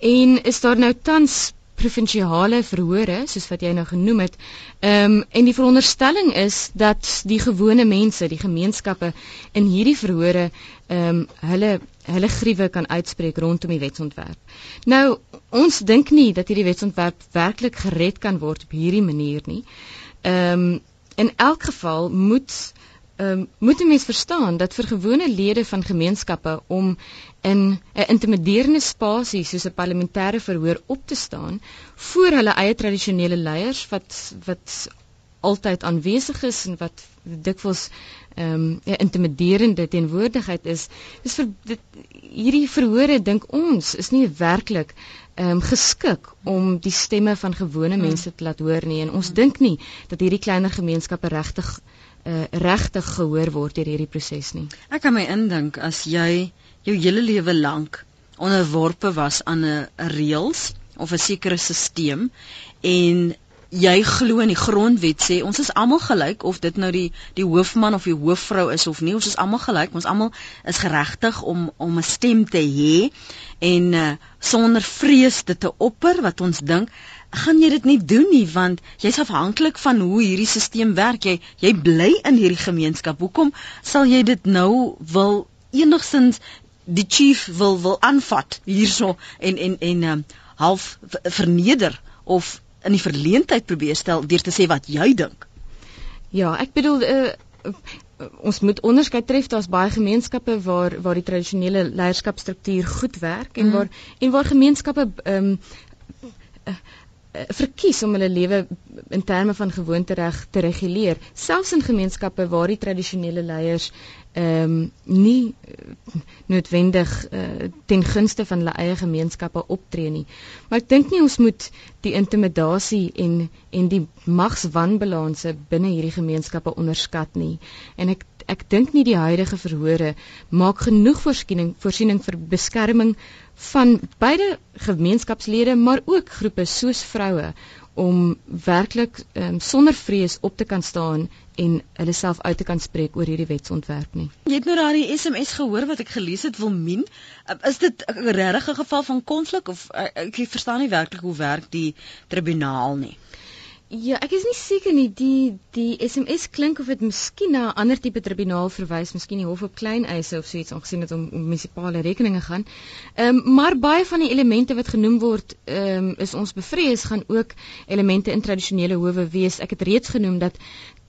en is daar nou tans provinsiale verhore soos wat jy nou genoem het. Ehm um, en die veronderstelling is dat die gewone mense, die gemeenskappe in hierdie verhore ehm um, hulle hulle gruwe kan uitspreek rondom die wetsontwerp. Nou ons dink nie dat hierdie wetsontwerp werklik gered kan word op hierdie manier nie. Ehm um, in elk geval moet ehm um, moet 'n mens verstaan dat vir gewone lede van gemeenskappe om in 'n intimiderende spasie soos 'n parlementêre verhoor op te staan voor hulle eie tradisionele leiers wat wat altyd aanwesig is en wat dikwels ehm um, 'n intimiderende teenwoordigheid is is vir dit, hierdie verhore dink ons is nie werklik ehm um, geskik om die stemme van gewone hmm. mense te laat hoor nie en ons dink nie dat hierdie kleiner gemeenskappe regtig uh, regtig gehoor word deur hierdie proses nie. Ek kan my indink as jy jou hele lewe lank onderworpe was aan 'n reëls of 'n sekere stelsel en jy glo in die grondwet sê ons is almal gelyk of dit nou die die hoofman of die hoofvrou is of nie ons is almal gelyk ons almal is geregtig om om 'n stem te hê en uh, sonder vrees dit te opper wat ons dink gaan jy dit nie doen nie want jy's afhanklik van hoe hierdie stelsel werk. Jy jy bly in hierdie gemeenskap. Hoekom sal jy dit nou wil enigsins die chief wil wil aanvat hierso en en en um, half verneder of in die verleentheid probeer stel deur te sê wat jy dink ja ek bedoel uh, ons moet onderskeid tref daar's baie gemeenskappe waar waar die tradisionele leierskapstruktuur goed werk en mm. waar en waar gemeenskappe um, uh, verkies om hulle lewe in terme van gewoontereg te reguleer selfs in gemeenskappe waar die tradisionele leiers ehm um, nie uh, noodwendig uh, ten gunste van hulle eie gemeenskappe optree nie. Maar ek dink nie ons moet die intimidasie en en die magswanbalanse binne hierdie gemeenskappe onderskat nie. En ek ek dink nie die huidige verhore maak genoeg voorsiening voorsiening vir beskerming van beide gemeenskapslede maar ook groepe soos vroue om werklik um, sonder vrees op te kan staan en hulle self uit te kan spreek oor hierdie wetsontwerp nie. Jy het nou daai SMS gehoor wat ek gelees het Wilmien. Is dit 'n regte geval van konflik of ek verstaan nie werklik hoe werk die tribunaal nie? Ja, ek is nie seker nie die die SMS klink of dit miskien na 'n ander tipe tribunaal verwys, miskien die hof op klein eise of so iets aangesien dit om, om munisipale rekeninge gaan. Ehm um, maar baie van die elemente wat genoem word, ehm um, is ons bevrees gaan ook elemente in tradisionele howe wees. Ek het reeds genoem dat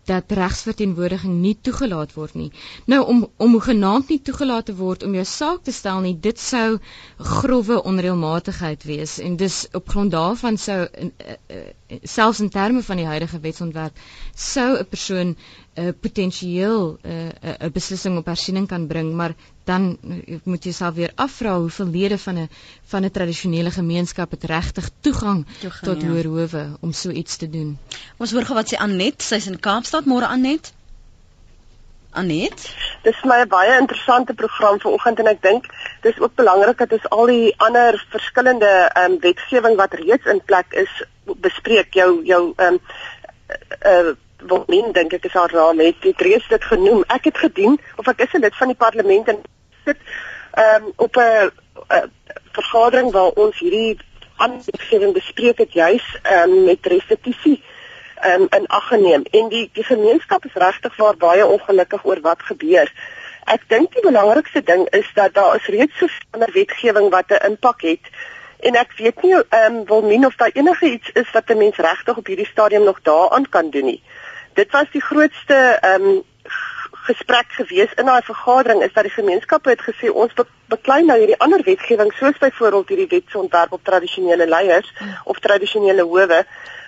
dat regsverteenwoordiging nie toegelaat word nie. Nou om om genaamd nie toegelaat te word om jou saak te stel nie, dit sou grove onreëlmatigheid wees en dus op grond daarvan sou in, uh, uh, selfs in terme van die huidige wetsontwerp sou 'n persoon uh, potensieel 'n uh, 'n uh, beslissing op hersiening kan bring, maar dan uh, moet jy self weer afvra hoeveel lede van 'n van 'n tradisionele gemeenskap het regtig toegang, toegang tot ja. hoër howe om so iets te doen. Ons hoor gou wat sê Anet, sy's in Kaapstad, môre Anet. Anet. Dis my baie interessante program vanoggend en ek dink dis ook belangrik dat ons al die ander verskillende ehm um, wetgewing wat reeds in plek is bespreek jou jou ehm um, uh, wat min dink ek is haar raam het dit reeds dit genoem. Ek het gedien of ek is 'n lid van die parlement en sit ehm um, op 'n vergadering waar ons hierdie aanbeveling bespreek het juis ehm um, met restituisie ehm um, in ag geneem. En die die gemeenskap is regtig baie ongelukkig oor wat gebeur. Ek dink die belangrikste ding is dat daar is reeds so 'n wetgewing wat 'n impak het. En ek weet nie ehm um, wil min of daar enige iets is wat 'n mens regtig op hierdie stadium nog daaraan kan doen nie. Dit was die grootste ehm um, gesprek gewees in daai vergadering is dat die gemeenskappe het gesê ons be beklei nou hierdie ander wetgewing soos byvoorbeeld hierdie wetsontwerp op tradisionele leiers of tradisionele howe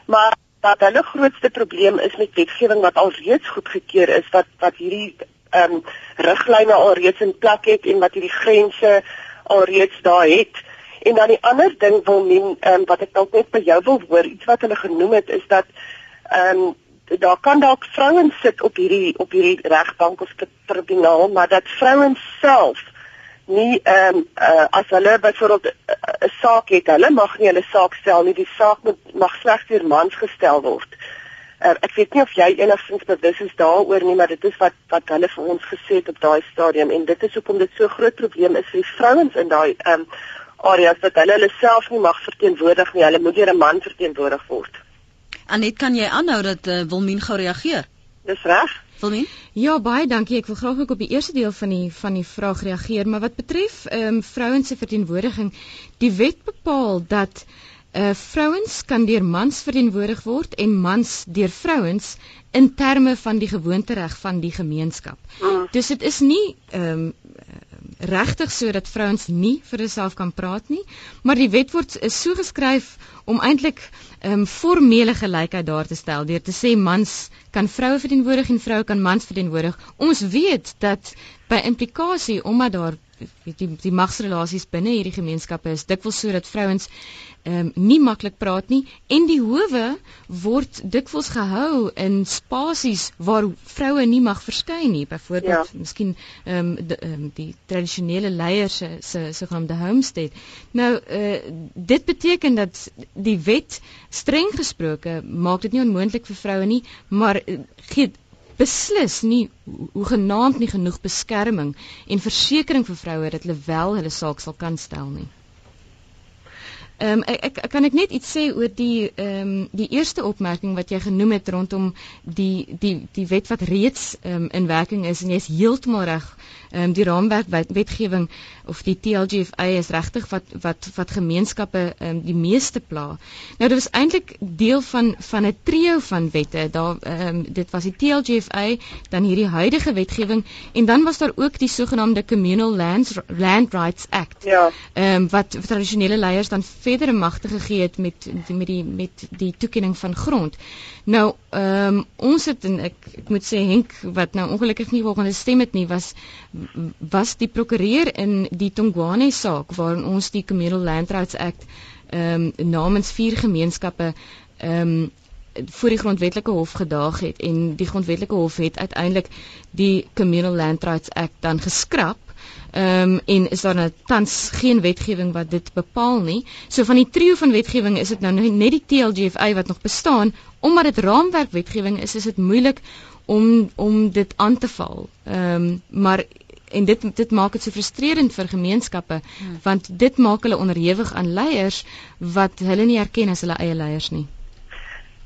maar dat hulle grootste probleem is met wetgewing wat alreeds goedgekeur is wat wat hierdie ehm um, riglyne alreeds in plek het en wat hierdie grense alreeds daar het. En dan die ander ding wil men ehm um, wat ek dalk net by jou wil hoor iets wat hulle genoem het is dat ehm um, daar kan dalk vrouens sit op hierdie op hierdie regbank of tribunaal, maar dat vrouens self nie ehm um, uh, as hulle byvoorbeeld eh, 'n uh, saak het, hulle mag nie hulle saak stel nie. Die saak moet mag slegs deur mans gestel word. Uh, ek weet nie of jy enigstens bewus is daaroor nie, maar dit is wat wat hulle vir ons gesê het op daai stadium en dit is hoekom dit so groot probleem is vir die vrouens in daai ehm um, areas dat hulle hulle self nie mag verteenwoordig nie. Hulle moet deur 'n man verteenwoordig word. Anet, kan jy aanhou dat uh, Wilmien gou reageer? Dis reg. Wilmien? Ja, baie dankie. Ek wil graag ook op die eerste deel van die van die vraag reageer, maar wat betref ehm um, vrouens se verteenwoordiging, die wet bepaal dat uh vrouens kan deur mans verteenwoordig word en mans deur vrouens in terme van die gewoontereg van die gemeenskap. Mm. Dus dit is nie ehm um, regtig so dat vrouens nie vir hulself kan praat nie, maar die wet word is so geskryf om eintlik um, formele gelykheid daar te stel deur te sê mans kan vroue verteenwoordig en vroue kan mans verteenwoordig. Ons weet dat by implikasie omdat daar die die magsrelasies binne hierdie gemeenskappe is dikwels sodat vrouens um, nie maklik praat nie en die howe word dikwels gehou in spasies waar vroue nie mag verskyn nie byvoorbeeld ja. miskien ehm um, um, die tradisionele leiers se se sogenaamde homestead nou uh, dit beteken dat die wet streng gesproke maak dit nie onmoontlik vir vroue nie maar uh, gee beslis nie hoe genaamd nie genoeg beskerming en versekering vir vroue dat hulle wel hulle saak sal kan stel nie. Ehm um, ek, ek kan ek net iets sê oor die ehm um, die eerste opmerking wat jy genoem het rondom die die die wet wat reeds ehm um, in werking is en jy's heeltemal reg. Ehm um, die raamwerk wet, wetgewing of die TLGFA is regtig wat wat wat gemeenskappe um, die meeste pla. Nou dit was eintlik deel van van 'n trio van wette. Daar um, dit was die TLGFA, dan hierdie huidige wetgewing en dan was daar ook die sogenaamde Communal Lands Land Rights Act. Ja. Ehm um, wat tradisionele leiers dan verdere magte gegee het met met die met die toekenning van grond. Nou, ehm um, ons het en ek ek moet sê Henk wat nou ongelukkig nie volgens stem het nie was was die prokureur in die Tongwane saak waarin ons die Communal Land Rights Act ehm um, namens vier gemeenskappe ehm um, voor die grondwetlike hof gedaag het en die grondwetlike hof het uiteindelik die Communal Land Rights Act dan geskraap Ehm um, en is daar nou tans geen wetgewing wat dit bepaal nie. So van die trio van wetgewing is dit nou net die TLGFA wat nog bestaan, omdat dit raamwerk wetgewing is, is dit moeilik om om dit aan te val. Ehm um, maar en dit dit maak dit so frustrerend vir gemeenskappe hmm. want dit maak hulle onderhewig aan leiers wat hulle nie erken as hulle eie leiers nie.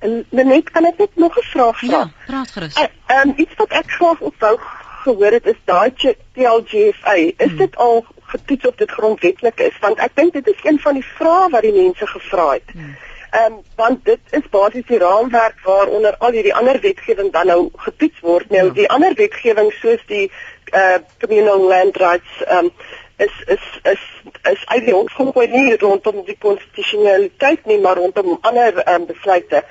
En net kan ek net nog 'n vraag vra? Ja, praat gerus. Eh, ehm um, iets wat ek graag opwou gehoor het is daai TLGFA, is hmm. dit al getoets of dit grondwetlik is? Want ek dink dit is een van die vrae wat die mense gevra het. Hmm. Ehm um, want dit is basies die raamwerk waaronder al hierdie ander wetgewing dan nou getoets word. Nou ja. die ander wetgewing soos die uh communal land rights ehm um, is is is is eintlik ook nie rondom die konstitusionaliteit nie, maar rondom ander ehm um, besluite.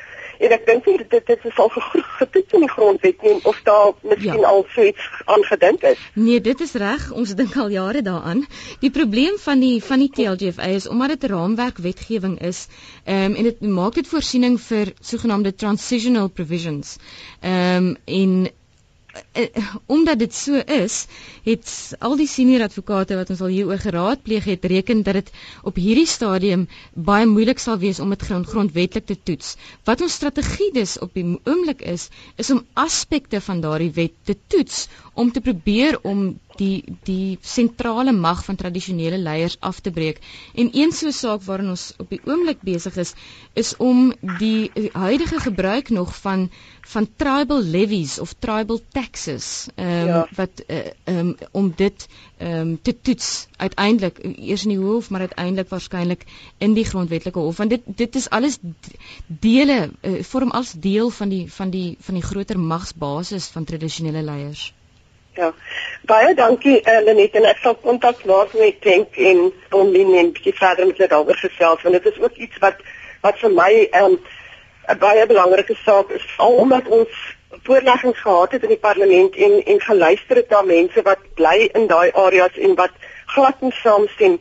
En ek dink dit dit, dit is al getoets in die grondwet nie of daar miskien ja. al iets aangedink is. Nee, dit is reg. Ons dink al jare daaraan. Die probleem van die van die TLGFA is omdat dit 'n raamwerk wetgewing is, ehm um, en dit maak dit voorsiening vir sogenaamde transitional provisions. Ehm um, en uh, omdat dit so is, het al die senior advokate wat ons al hieroor geraadpleeg het, reken dat dit op hierdie stadium baie moeilik sal wees om dit grond, grondwetlik te toets. Wat ons strategie dus op die oomblik is, is om aspekte van daardie wet te toets om te probeer om die die sentrale mag van tradisionele leiers af te breek. En een so 'n saak waarin ons op die oomblik besig is, is om die huidige gebruik nog van van tribal levies of tribal taxes, ehm um, ja. wat ehm uh, um, om dit ehm um, te toets uiteindelik eers in die hof maar uiteindelik waarskynlik in die grondwetlike hof want dit dit is alles dele uh, vorm as deel van die van die van die groter magsbasis van tradisionele leiers. Ja. Baie dankie uh, Lenet en ek sal kontak maak met Tank en Bonlin en bietjie verder met hulle daaroor gesels want dit is ook iets wat wat vir my ehm, 'n um, baie belangrike saak is al omdat ons voorleggings gehad het in die parlement en en geluister het na mense wat bly in daai areas en wat glad nie saamstem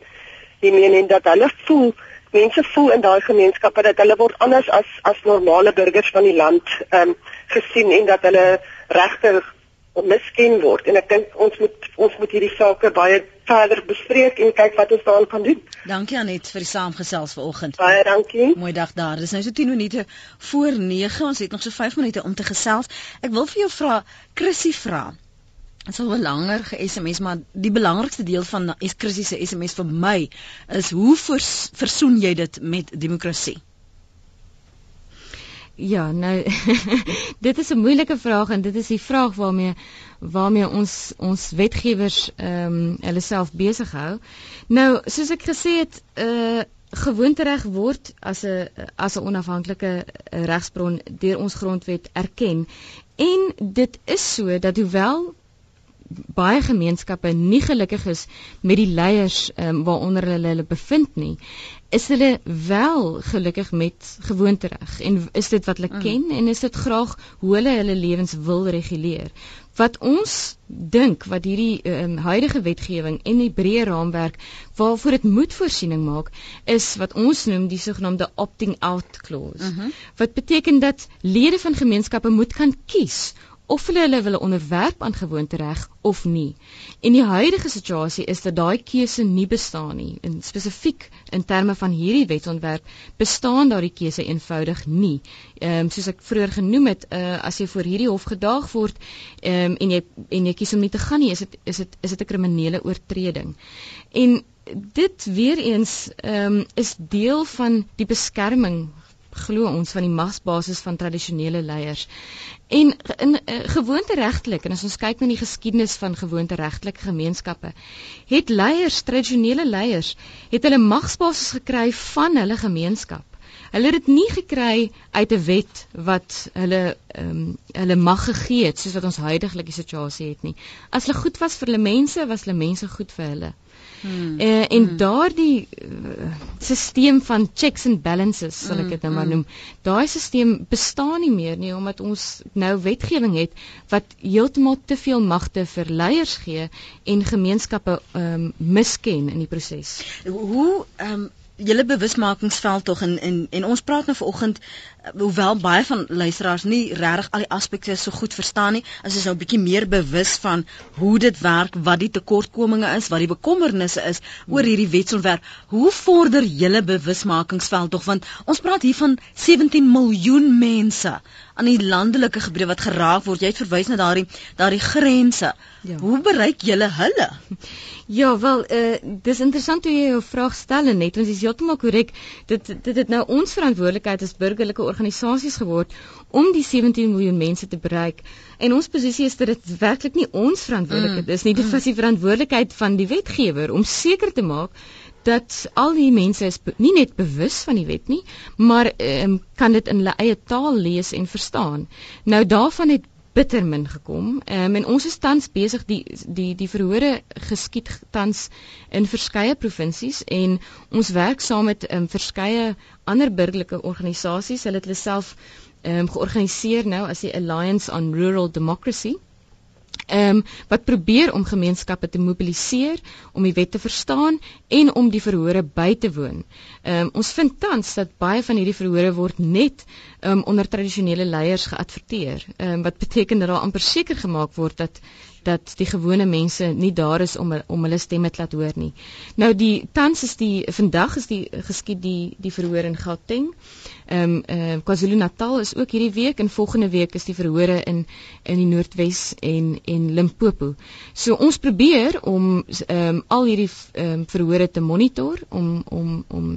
hiermee en dat hulle voel mense voel in daai gemeenskappe dat hulle word anders as as normale burgers van die land ehm um, gesien en dat hulle regtig misken word. En ek dink ons moet ons moet hierdie sake baie verder bespreek en kyk wat ons daaraan kan doen. Dankie Anet vir die saamgesels vanoggend. Baie dankie. Mooi dag daar. Dis nou so 10 minute voor 9. Ons het nog so 5 minute om te gesels. Ek wil vir jou vra, Chrissy vra. Dit sou 'n langer ge-SMS, maar die belangrikste deel van Chrissy se SMS vir my is hoe versoen jy dit met demokrasie? Ja, nou dit is 'n moeilike vraag en dit is die vraag waarmee waarmee ons ons wetgewers ehm um, hulle self besig hou. Nou, soos ek gesê het, uh gewoontereg word as 'n as 'n onafhanklike regsbron deur ons grondwet erken en dit is so dat hoewel baie gemeenskappe nie gelukkig is met die leiers um, waaronder hulle hulle bevind nie is hulle wel gelukkig met gewoontereg en is dit wat hulle mm. ken en is dit graag hoe hulle hulle lewens wil reguleer wat ons dink wat hierdie um, huidige wetgewing en die breë raamwerk waarvoor dit moet voorsiening maak is wat ons noem die sogenaamde opting out clause mm -hmm. wat beteken dat lede van gemeenskappe moet kan kies of hulle hulle wil onderwerp aan gewoontereg of nie. En die huidige situasie is dat daai keuse nie bestaan nie. En spesifiek in terme van hierdie wetsontwerp bestaan daardie keuse eenvoudig nie. Ehm um, soos ek vroeër genoem het, uh, as jy voor hierdie hof gedaag word ehm um, en jy en jy kies om nie te gaan nie, is dit is dit is dit 'n kriminele oortreding. En dit weer eens ehm um, is deel van die beskerming glo ons van die magsbasis van tradisionele leiers. En in uh, gewoonte regtelik en as ons kyk na die geskiedenis van gewoonte regtelike gemeenskappe, het leiers, tradisionele leiers, het hulle magsbasis gekry van hulle gemeenskap. Hulle het dit nie gekry uit 'n wet wat hulle ehm um, hulle mag gegee het soos wat ons huidigelike situasie het nie. As hulle goed was vir hulle mense, was hulle mense goed vir hulle. Hmm. Uh, en hmm. daardie uh, eh, stelsel van checks and balances sal ek dit nou maar hmm. noem. Daai stelsel bestaan nie meer nie omdat ons nou wetgewing het wat heeltemal te veel magte vir leiers gee en gemeenskappe um, misken in die proses. Hoe ehm um, julle bewusmakingsveld tog en en en ons praat nou vanoggend hoewel baie van luisteraars nie regtig al die aspekte so goed verstaan nie, as ons nou 'n bietjie meer bewus van hoe dit werk, wat die tekortkominge is, wat die bekommernisse is oor hierdie wetsontwerp. Hoe vorder julle bewusmakingsveld tog want ons praat hier van 17 miljoen mense aan die landelike gebiede wat geraak word. Jy het verwys na daardie daardie grense. Ja. Hoe bereik julle hulle? Ja, wel, uh, dis interessant hoe jy jou vraag stel net, want dit is heeltemal korrek. Dit dit het nou ons verantwoordelikheid as burgerlike organisasies geword om die 17 miljoen mense te bereik. En ons posisie is dat dit werklik nie ons verantwoordelikheid mm. is nie, dit mm. is die verantwoordelikheid van die wetgewer om seker te maak dat al die mense is nie net bewus van die wet nie, maar um, kan dit in hulle eie taal lees en verstaan. Nou daarvan het bitter min gekom. Ehm um, en ons is tans besig die die die verhore geskied tans in verskeie provinsies en ons werk saam met ehm um, verskeie ander burgerlike organisasies. Hulle het hulle self ehm um, georganiseer nou as die Alliance on Rural Democracy ehm um, wat probeer om gemeenskappe te mobiliseer om die wet te verstaan en om die verhore by te woon. Ehm um, ons vind tans dat baie van hierdie verhore word net um, onder tradisionele leiers geadverteer. Ehm um, wat beteken dat daar amper seker gemaak word dat dat die gewone mense nie daar is om om hulle stemme te laat hoor nie. Nou die tans is die vandag is die geskied die die verhoor in Gauteng. Ehm um, uh, KwaZulu-Natal is ook hierdie week en volgende week is die verhore in in die Noordwes en en Limpopo. So ons probeer om ehm um, al hierdie ehm um, verhore te monitor om om om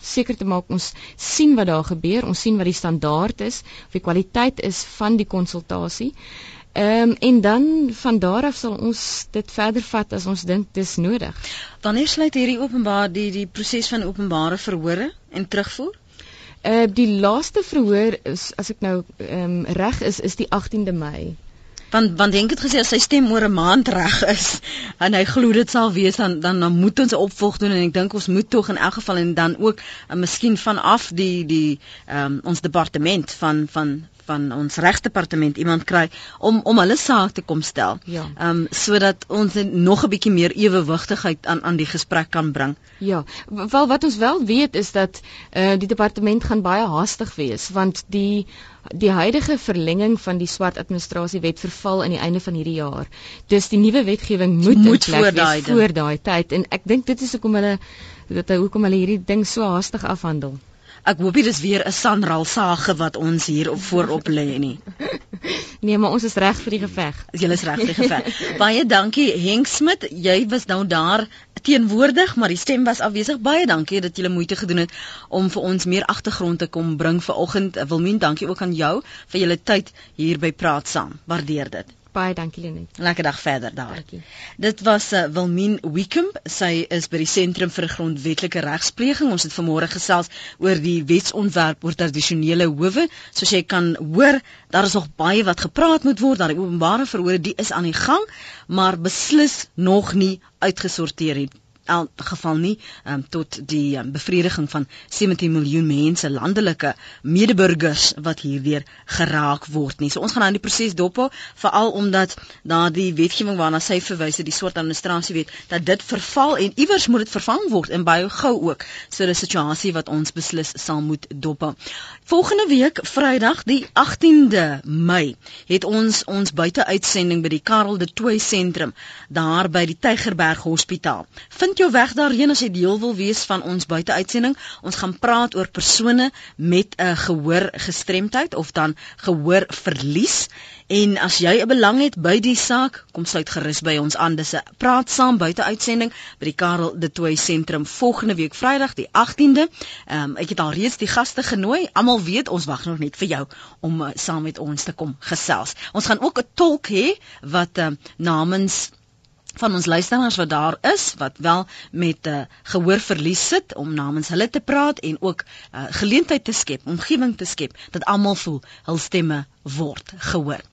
seker te maak ons sien wat daar gebeur, ons sien wat die standaard is, of die kwaliteit is van die konsultasie. Ehm um, en dan van daar af sal ons dit verder vat as ons dink dis nodig. Wanneer sluit hierdie openbaar die die proses van openbare verhore en terugvoer? Uh die laaste verhoor is as ek nou ehm um, reg is is die 18de Mei. Want want denk het gesê as sy stem oor 'n maand reg is en hy glo dit sal wees dan dan, dan moet ons opvolg doen en ek dink ons moet tog in elk geval en dan ook uh, miskien vanaf die die um, ons departement van van van ons regsdepartement iemand kry om om hulle saak te kom stel. Ja. Ehm um, sodat ons nog 'n bietjie meer ewewigtigheid aan aan die gesprek kan bring. Ja. Wel wat ons wel weet is dat eh uh, die departement gaan baie haastig wees want die die huidige verlenging van die swart administrasie wet verval aan die einde van hierdie jaar. Dus die nuwe wetgewing moet, moet voor daai voor daai tyd en ek dink dit is hoekom hulle dat hoekom hulle hierdie ding so haastig afhandel. Ek hoop dit is weer 'n Sanral sage wat ons hier op voorop lê nie. Nee, maar ons is reg vir die geveg. Jy is reg vir die geveg. Baie dankie Henk Smit. Jy was nou daar teenwoordig, maar die stem was afwesig. Baie dankie dat jy moeite gedoen het om vir ons meer agtergrond te kom bring vanoggend. Wilmien, dankie ook aan jou vir julle tyd hier by Praat Saam. Waardeer dit. Baie dankie Lenet. Lekker dag verder daar. Dankie. Dit was uh, Wilmien Weekamp. Sy is by die Sentrum vir Grondwetlike Regspleging. Ons het vanmôre gesels oor die wetsontwerp oor tradisionele howe. Soos jy kan hoor, daar is nog baie wat gepraat moet word. Daar die openbare verhore, die is aan die gang, maar beslis nog nie uitgesorteer nie elk geval nie um, tot die um, bevrediging van 17 miljoen mense landelike medeburgers wat hierdeur geraak word nie. So ons gaan nou in die proses dophou veral omdat daardie wetgewing waarna sy verwys het, die soort administrasie wet, dat dit verval en iewers moet dit vervang word en baie gou ook. So 'n situasie wat ons beslis sal moet dophou. Volgende week Vrydag die 18de Mei het ons ons buiteuitsending by die Karel de Tooy sentrum daar by die Tygerberg Hospitaal. Vind vind jou weg daarheen as jy deel wil wees van ons buiteuitsending. Ons gaan praat oor persone met 'n gehoor gestremdheid of dan gehoor verlies. En as jy 'n belang het by die saak, kom sluit gerus by ons aan. Dis 'n praat saam buiteuitsending by die Karel de Tooy sentrum volgende week Vrydag die 18de. Ehm um, ek het al reeds die gaste genooi. Almal weet ons wag nog net vir jou om uh, saam met ons te kom gesels. Ons gaan ook 'n tolk hê wat uh, namens van ons luisteraars wat daar is wat wel met 'n uh, gehoorverlies sit om namens hulle te praat en ook uh, geleentheid te skep, omgewing te skep dat almal voel hul stemme word gehoor.